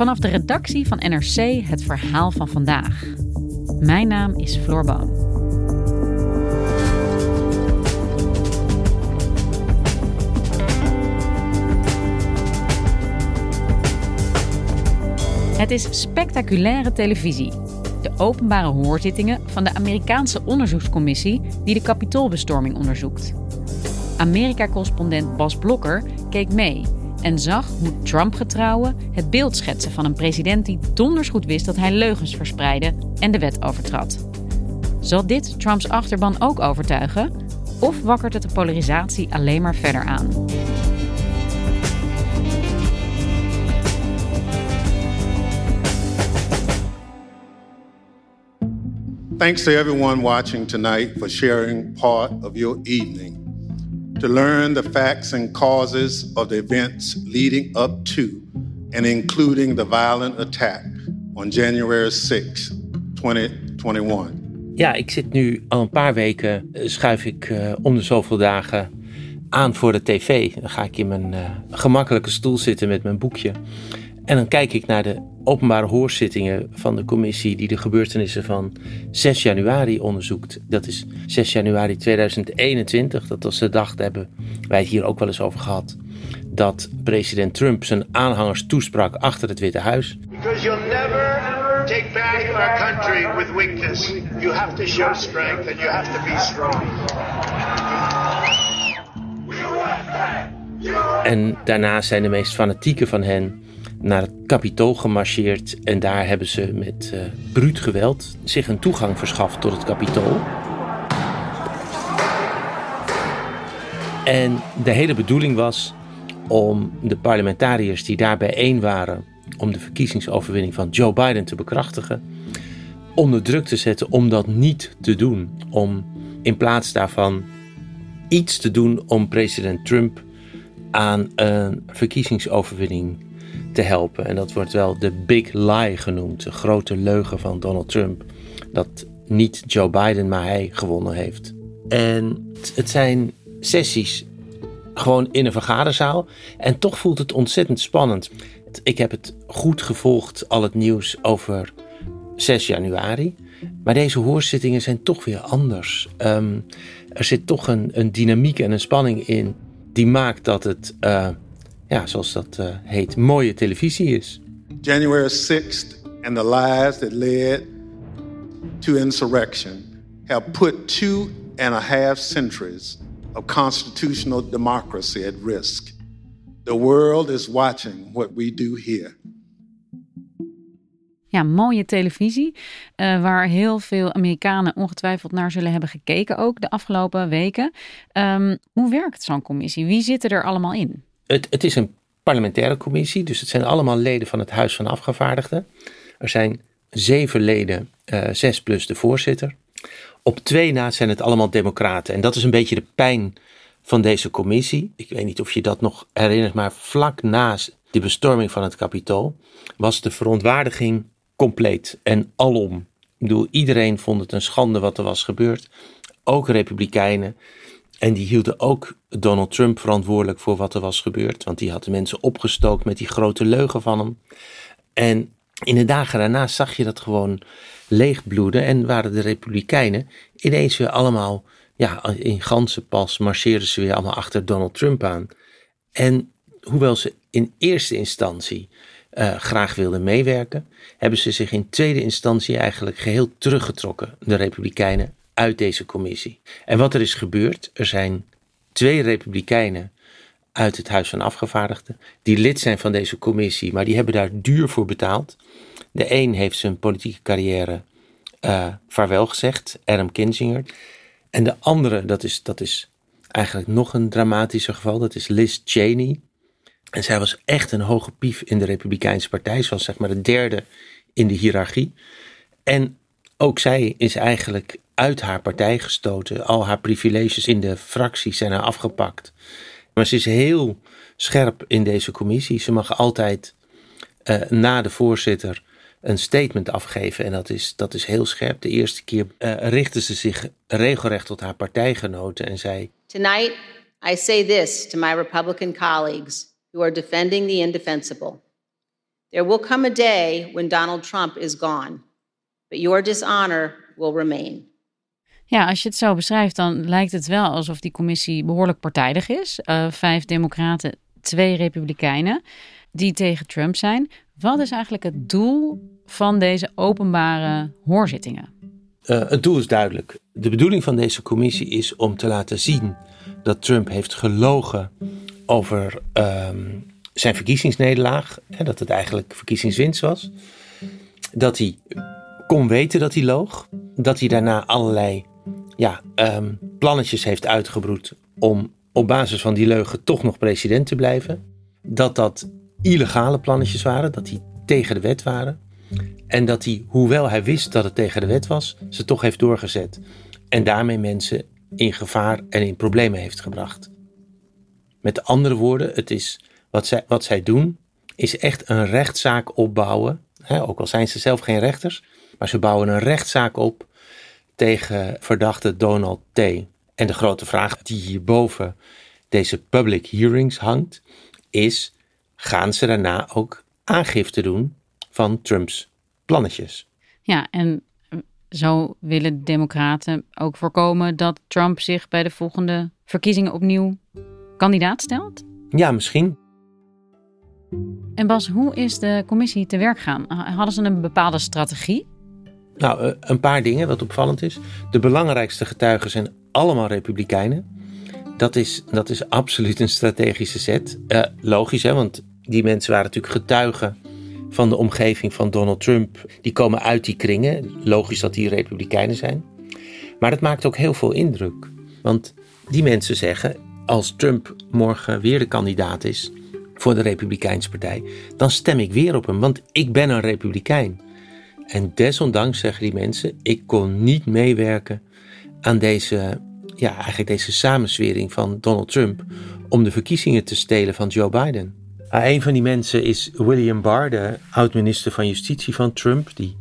Vanaf de redactie van NRC het verhaal van vandaag. Mijn naam is Floor Boon. Het is spectaculaire televisie. De openbare hoorzittingen van de Amerikaanse onderzoekscommissie die de kapitoolbestorming onderzoekt. Amerika-correspondent Bas Blokker keek mee en zag hoe Trump-getrouwen het beeld schetsen van een president die donders goed wist dat hij leugens verspreidde en de wet overtrad. Zal dit Trumps achterban ook overtuigen? Of wakkert het de polarisatie alleen maar verder aan? Thanks to everyone watching tonight for sharing part of your evening to learn the facts and causes of the events leading up to and including the violent attack on January 6, 2021. Ja, ik zit nu al een paar weken, eh, schuif ik uh, om de zoveel dagen aan voor de tv. Dan ga ik in mijn uh, gemakkelijke stoel zitten met mijn boekje. En dan kijk ik naar de openbare hoorzittingen van de commissie die de gebeurtenissen van 6 januari onderzoekt. Dat is 6 januari 2021. Dat was de dag, daar hebben wij het hier ook wel eens over gehad. Dat president Trump zijn aanhangers toesprak achter het Witte Huis. Because you'll never take back our country with weakness. You have to show strength and you have to be strong. En daarna zijn de meest fanatieke van hen naar het kapitool gemarcheerd en daar hebben ze met uh, bruut geweld zich een toegang verschaft tot het kapitool. En de hele bedoeling was om de parlementariërs die daar bijeen waren om de verkiezingsoverwinning van Joe Biden te bekrachtigen, onder druk te zetten om dat niet te doen. Om in plaats daarvan iets te doen om president Trump aan een verkiezingsoverwinning te helpen. En dat wordt wel de big lie genoemd, de grote leugen van Donald Trump. Dat niet Joe Biden, maar hij gewonnen heeft. En het zijn sessies gewoon in een vergaderzaal. En toch voelt het ontzettend spannend. Ik heb het goed gevolgd, al het nieuws over 6 januari. Maar deze hoorzittingen zijn toch weer anders. Um, er zit toch een, een dynamiek en een spanning in die maakt dat het, uh, ja, zoals dat uh, heet, mooie televisie is. January 6th and the lies that led to insurrection have put two and a half centuries of constitutional democracy at risk. The world is watching what we do here. Ja, mooie televisie, uh, waar heel veel Amerikanen ongetwijfeld naar zullen hebben gekeken, ook de afgelopen weken. Um, hoe werkt zo'n commissie? Wie zitten er allemaal in? Het, het is een parlementaire commissie, dus het zijn allemaal leden van het Huis van Afgevaardigden. Er zijn zeven leden, uh, zes plus de voorzitter. Op twee na zijn het allemaal democraten. En dat is een beetje de pijn van deze commissie. Ik weet niet of je dat nog herinnert, maar vlak na de bestorming van het kapitool was de verontwaardiging compleet en alom. Ik bedoel, iedereen vond het een schande wat er was gebeurd. Ook republikeinen. En die hielden ook Donald Trump verantwoordelijk voor wat er was gebeurd. Want die had de mensen opgestookt met die grote leugen van hem. En in de dagen daarna zag je dat gewoon leegbloeden. En waren de republikeinen ineens weer allemaal, ja, in ganse pas marcheerden ze weer allemaal achter Donald Trump aan. En hoewel ze in eerste instantie uh, graag wilden meewerken, hebben ze zich in tweede instantie eigenlijk geheel teruggetrokken, de Republikeinen, uit deze commissie. En wat er is gebeurd, er zijn twee republikeinen uit het Huis van Afgevaardigden die lid zijn van deze commissie, maar die hebben daar duur voor betaald. De een heeft zijn politieke carrière uh, vaarwel gezegd, Adam Kinzinger. En de andere, dat is, dat is eigenlijk nog een dramatischer geval, dat is Liz Cheney. En zij was echt een hoge pief in de Republikeinse Partij. Ze was zeg maar de derde in de hiërarchie. En ook zij is eigenlijk uit haar partij gestoten. Al haar privileges in de fractie zijn haar afgepakt. Maar ze is heel scherp in deze commissie. Ze mag altijd uh, na de voorzitter een statement afgeven. En dat is, dat is heel scherp. De eerste keer uh, richtte ze zich regelrecht tot haar partijgenoten en zei: Tonight I say this to my Republican colleagues who are defending the indefensible. There will come a day when Donald Trump is gone, but your dishonor will remain. Ja, als je het zo beschrijft, dan lijkt het wel alsof die commissie behoorlijk partijdig is. Uh, vijf democraten, twee republikeinen die tegen Trump zijn. Wat is eigenlijk het doel van deze openbare hoorzittingen? Uh, het doel is duidelijk. De bedoeling van deze commissie is om te laten zien dat Trump heeft gelogen over um, zijn verkiezingsnederlaag. Hè, dat het eigenlijk verkiezingswinst was. Dat hij kon weten dat hij loog. Dat hij daarna allerlei ja, um, plannetjes heeft uitgebroed om op basis van die leugen toch nog president te blijven. Dat dat illegale plannetjes waren, dat die tegen de wet waren. En dat hij, hoewel hij wist dat het tegen de wet was, ze toch heeft doorgezet. En daarmee mensen in gevaar en in problemen heeft gebracht. Met andere woorden, het is, wat, zij, wat zij doen, is echt een rechtszaak opbouwen. Ook al zijn ze zelf geen rechters, maar ze bouwen een rechtszaak op tegen verdachte Donald T. En de grote vraag die hierboven deze public hearings hangt, is: gaan ze daarna ook aangifte doen van Trumps plannetjes? Ja, en zo willen de Democraten ook voorkomen dat Trump zich bij de volgende verkiezingen opnieuw kandidaat stelt? Ja, misschien. En Bas, hoe is de commissie te werk gaan? Hadden ze een bepaalde strategie? Nou, eh, een paar dingen wat opvallend is. De belangrijkste getuigen zijn allemaal republikeinen. Dat is, dat is absoluut een strategische zet. Uh, logisch, hè, want die mensen waren natuurlijk getuigen van de omgeving van Donald Trump. Die komen uit die kringen. Logisch dat die republikeinen zijn. Maar het maakt ook heel veel indruk. Want die mensen zeggen: als Trump morgen weer de kandidaat is voor de Republikeinse Partij, dan stem ik weer op hem, want ik ben een Republikein. En desondanks zeggen die mensen: ik kon niet meewerken aan deze, ja, eigenlijk deze samenswering van Donald Trump om de verkiezingen te stelen van Joe Biden. Uh, een van die mensen is William Barr, de oud-minister van Justitie van Trump, die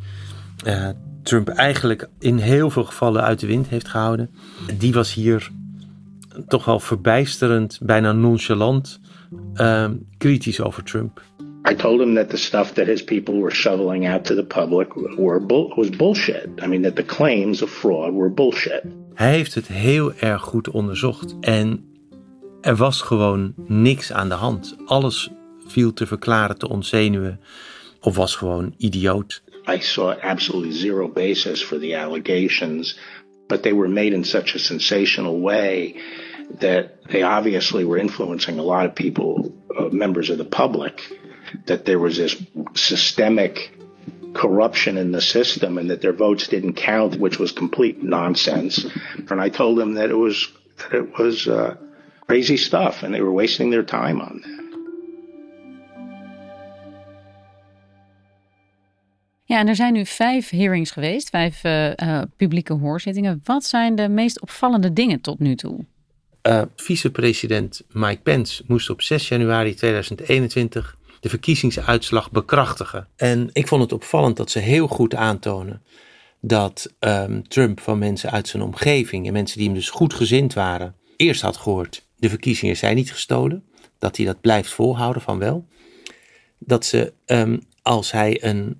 uh, Trump eigenlijk in heel veel gevallen uit de wind heeft gehouden. Die was hier toch wel verbijsterend, bijna nonchalant, uh, kritisch over Trump. I told him that the stuff that his people were shoveling out to the public were bull was bullshit. I mean, that the claims of fraud were bullshit. Hij heeft het heel erg goed onderzocht en er was gewoon niks aan de hand. Alles viel te verklaren, te ontzenuwen of was gewoon idioot. I saw absolutely zero basis for the allegations, but they were made in such a sensational way that they obviously were influencing a lot of people, uh, members of the public, that there was this systemic corruption in the system and that their votes didn't count, which was complete nonsense. And I told them that it was that it was uh, crazy stuff, and they were wasting their time on that. Ja, en er zijn nu vijf hearings geweest, vijf uh, uh, publieke hoorzittingen. Wat zijn de meest opvallende dingen tot nu toe? Uh, vicepresident Mike Pence moest op 6 januari 2021 de verkiezingsuitslag bekrachtigen. En ik vond het opvallend dat ze heel goed aantonen dat um, Trump van mensen uit zijn omgeving en mensen die hem dus goed gezind waren, eerst had gehoord: de verkiezingen zijn niet gestolen. Dat hij dat blijft volhouden van wel. Dat ze, um, als hij een,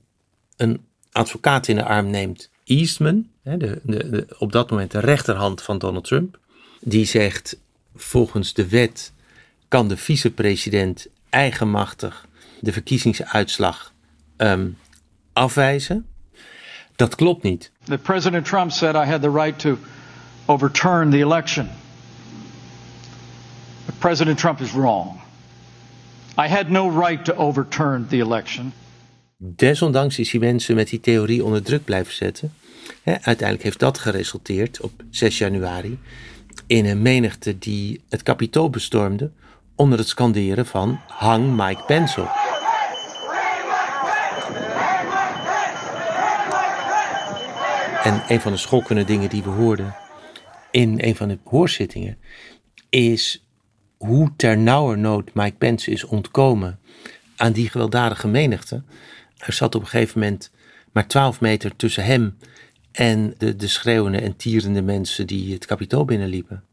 een advocaat in de arm neemt, Eastman, de, de, de, op dat moment de rechterhand van Donald Trump, die zegt: volgens de wet kan de vicepresident eigenmachtig de verkiezingsuitslag um, afwijzen. Dat klopt niet. that President Trump said I had the right to overturn the election. But President Trump is wrong. I had no right to overturn the election. Desondanks is hij mensen met die theorie onder druk blijven zetten. uiteindelijk heeft dat geresulteerd op 6 januari in een menigte die het kapitool bestormde onder het skanderen van hang Mike Pence op. En een van de schokkende dingen die we hoorden in een van de hoorzittingen is hoe ternauwernood Mike Pence is ontkomen aan die gewelddadige menigte. Er zat op een gegeven moment maar 12 meter tussen hem en de, de schreeuwende en tierende mensen die het kapitool binnenliepen.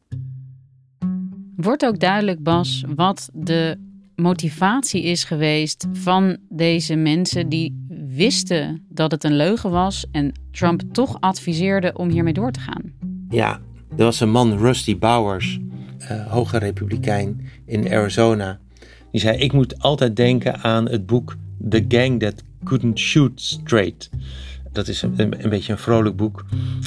Wordt ook duidelijk, Bas, wat de motivatie is geweest van deze mensen die wisten dat het een leugen was en Trump toch adviseerde om hiermee door te gaan? Ja, er was een man, Rusty Bowers, uh, hoge republikein in Arizona. Die zei: Ik moet altijd denken aan het boek The Gang That Couldn't Shoot Straight. Dat is een, een, beetje een vrolijk boek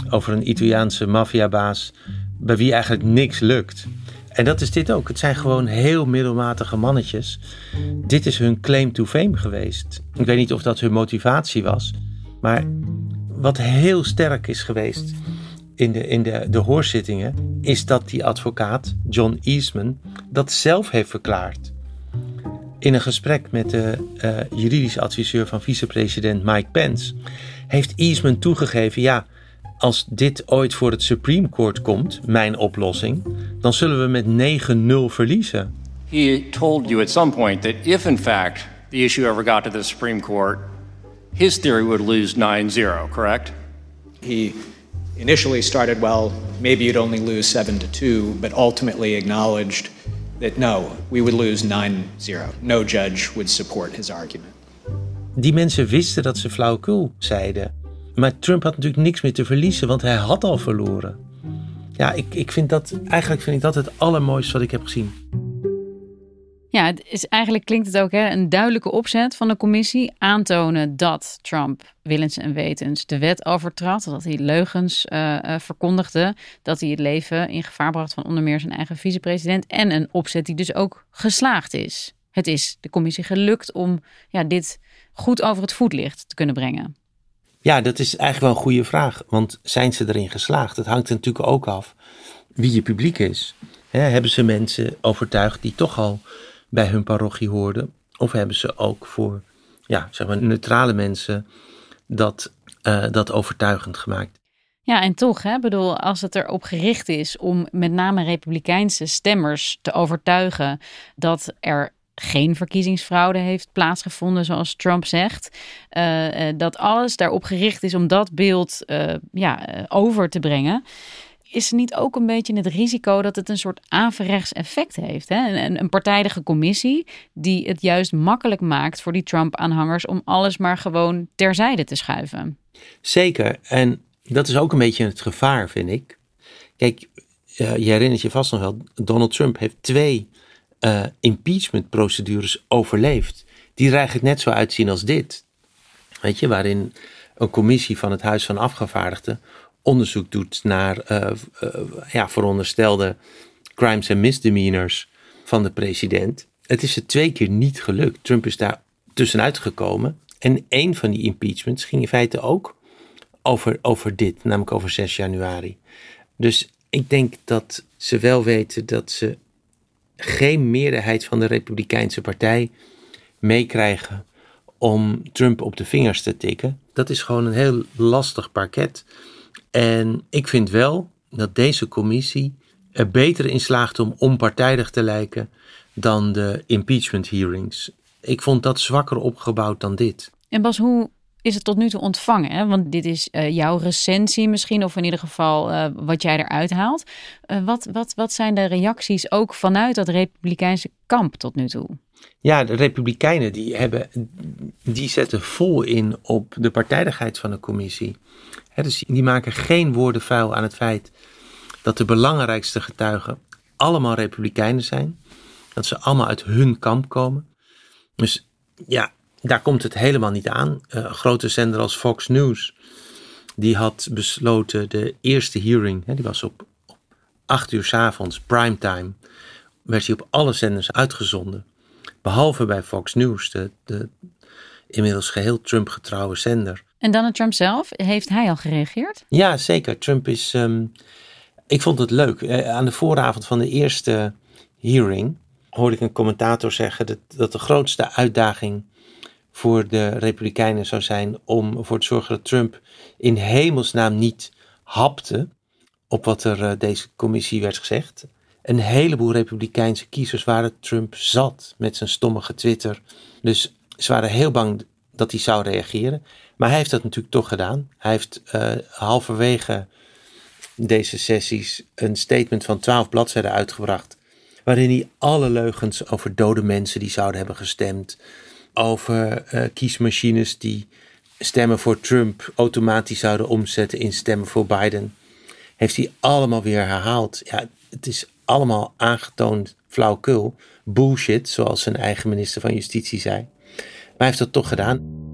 over een Italiaanse maffiabaas bij wie eigenlijk niks lukt. En dat is dit ook. Het zijn gewoon heel middelmatige mannetjes. Dit is hun claim to fame geweest. Ik weet niet of dat hun motivatie was. Maar wat heel sterk is geweest in de, in de, de hoorzittingen, is dat die advocaat, John Eastman, dat zelf heeft verklaard. In een gesprek met de uh, juridische adviseur van vicepresident Mike Pence, heeft Eastman toegegeven: ja, als dit ooit voor het Supreme Court komt, mijn oplossing, dan zullen we met 9-0 verliezen. He told you at some point that if in fact the issue ever got to the Supreme Court, his theory would lose 9-0, correct? He initially started well, maybe you'd only lose 7 to 2, but ultimately acknowledged that no, we would lose 9-0. No judge would support his argument. Die mensen wisten dat ze flauwekul zeiden. Maar Trump had natuurlijk niks meer te verliezen, want hij had al verloren. Ja, ik, ik vind dat, eigenlijk vind ik dat het allermooiste wat ik heb gezien. Ja, het is, eigenlijk klinkt het ook hè, een duidelijke opzet van de commissie. Aantonen dat Trump willens en wetens de wet overtrad. Dat hij leugens uh, verkondigde. Dat hij het leven in gevaar bracht van onder meer zijn eigen vicepresident. En een opzet die dus ook geslaagd is. Het is de commissie gelukt om ja, dit goed over het voetlicht te kunnen brengen. Ja, dat is eigenlijk wel een goede vraag. Want zijn ze erin geslaagd? Het hangt er natuurlijk ook af wie je publiek is. hebben ze mensen overtuigd die toch al bij hun parochie hoorden? Of hebben ze ook voor ja, zeg maar neutrale mensen dat, uh, dat overtuigend gemaakt? Ja, en toch, hè, bedoel, als het erop gericht is om met name republikeinse stemmers te overtuigen dat er geen verkiezingsfraude heeft plaatsgevonden, zoals Trump zegt. Uh, dat alles daarop gericht is om dat beeld uh, ja, over te brengen. Is er niet ook een beetje het risico dat het een soort averechts effect heeft? Hè? Een, een partijdige commissie die het juist makkelijk maakt voor die Trump-aanhangers om alles maar gewoon terzijde te schuiven. Zeker. En dat is ook een beetje het gevaar, vind ik. Kijk, je herinnert je vast nog wel, Donald Trump heeft twee uh, impeachment-procedures overleefd. Die er eigenlijk net zo uitzien als dit. Weet je, waarin een commissie van het Huis van Afgevaardigden onderzoek doet naar uh, uh, ja, veronderstelde crimes en misdemeanors van de president. Het is er twee keer niet gelukt. Trump is daar tussenuit gekomen. En een van die impeachments ging in feite ook over, over dit, namelijk over 6 januari. Dus ik denk dat ze wel weten dat ze geen meerderheid van de Republikeinse Partij meekrijgen om Trump op de vingers te tikken. Dat is gewoon een heel lastig parket. En ik vind wel dat deze commissie er beter in slaagt om onpartijdig te lijken dan de impeachment hearings. Ik vond dat zwakker opgebouwd dan dit. En Bas, hoe is het tot nu toe ontvangen? Want dit is uh, jouw recensie misschien, of in ieder geval uh, wat jij eruit haalt. Uh, wat, wat, wat zijn de reacties ook vanuit dat republikeinse kamp tot nu toe? Ja, de republikeinen die, hebben, die zetten vol in op de partijdigheid van de commissie. Dus die maken geen woorden vuil aan het feit dat de belangrijkste getuigen allemaal republikeinen zijn. Dat ze allemaal uit hun kamp komen. Dus ja, daar komt het helemaal niet aan. Uh, een grote zender als Fox News, die had besloten de eerste hearing, hè, die was op, op 8 uur s avonds, primetime, werd hij op alle zenders uitgezonden. Behalve bij Fox News, de, de inmiddels geheel Trump-getrouwe zender. En Donald Trump zelf, heeft hij al gereageerd? Ja, zeker. Trump is. ehm, ik vond het leuk. Eh, aan de vooravond van de eerste hearing hoorde ik een commentator zeggen dat, dat de grootste uitdaging voor de Republikeinen zou zijn om ervoor te zorgen dat Trump in hemelsnaam niet hapte op wat er eh, deze commissie werd gezegd. Een heleboel Republikeinse kiezers waren Trump zat met zijn stommige Twitter. Dus ze waren heel bang dat hij zou reageren. Maar hij heeft dat natuurlijk toch gedaan. Hij heeft eh, halverwege deze sessies een statement van twaalf bladzijden uitgebracht. Waarin hij alle leugens over dode mensen die zouden hebben gestemd. Over eh, kiesmachines die stemmen voor Trump automatisch zouden omzetten in stemmen voor Biden. Heeft hij allemaal weer herhaald. Ja, het is allemaal aangetoond flauwkul. Bullshit, zoals zijn eigen minister van Justitie zei. Maar hij heeft dat toch gedaan.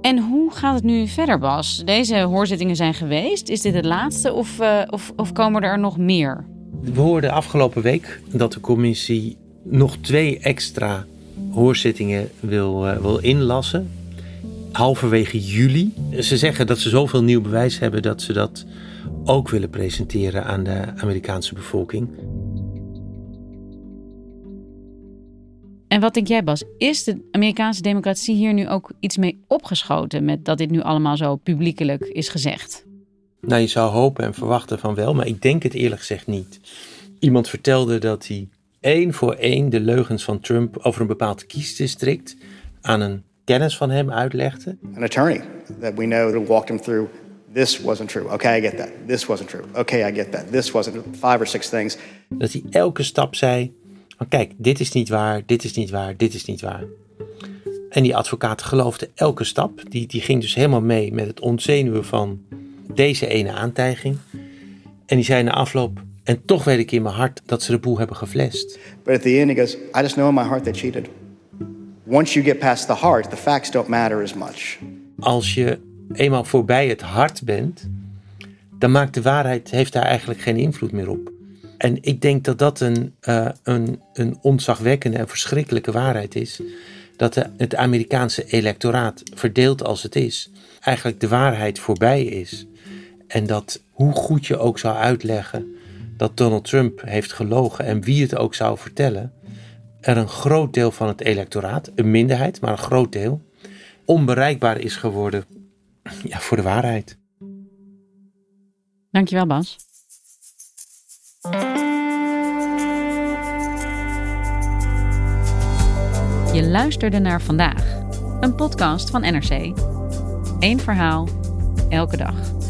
En hoe gaat het nu verder, Bas? Deze hoorzittingen zijn geweest. Is dit het laatste of, eh, of, of komen er nog meer? We hoorden afgelopen week dat de commissie nog twee extra hoorzittingen wil, eh, wil inlassen. Halverwege juli. Ze zeggen dat ze zoveel nieuw bewijs hebben dat ze dat ook willen presenteren aan de Amerikaanse bevolking. En wat denk jij, Bas? Is de Amerikaanse democratie hier nu ook iets mee opgeschoten met dat dit nu allemaal zo publiekelijk is gezegd? Nou, je zou hopen en verwachten van wel, maar ik denk het eerlijk gezegd niet. Iemand vertelde dat hij één voor één de leugens van Trump over een bepaald kiesdistrict aan een kennis van hem uitlegde. An attorney that we know that walked him through this wasn't true. Okay, I get that. This wasn't true. Okay, I get that. This wasn't five or six things. Dat hij elke stap zei: van kijk, dit is niet waar, dit is niet waar, dit is niet waar. En die advocaat geloofde elke stap. Die, die ging dus helemaal mee met het ontzenuwen van deze ene aantijging. En die zei na afloop: En toch weet ik in mijn hart dat ze de boel hebben geflest. But at the end, he goes, I just know in my heart they cheated. Once you get past the heart, the facts don't matter as much. Als je eenmaal voorbij het hart bent, dan maakt de waarheid heeft daar eigenlijk geen invloed meer op. En ik denk dat dat een, uh, een, een ontzagwekkende en verschrikkelijke waarheid is. Dat de, het Amerikaanse electoraat, verdeeld als het is, eigenlijk de waarheid voorbij is. En dat hoe goed je ook zou uitleggen dat Donald Trump heeft gelogen en wie het ook zou vertellen, er een groot deel van het electoraat, een minderheid, maar een groot deel, onbereikbaar is geworden ja, voor de waarheid. Dankjewel, Bas. Je luisterde naar vandaag, een podcast van NRC. Eén verhaal, elke dag.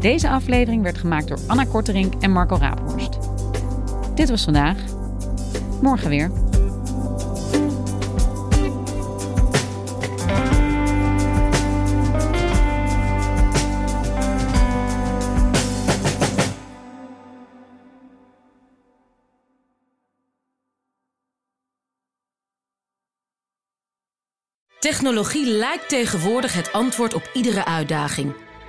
Deze aflevering werd gemaakt door Anna Korterink en Marco Raaphorst. Dit was vandaag. Morgen weer. Technologie lijkt tegenwoordig het antwoord op iedere uitdaging.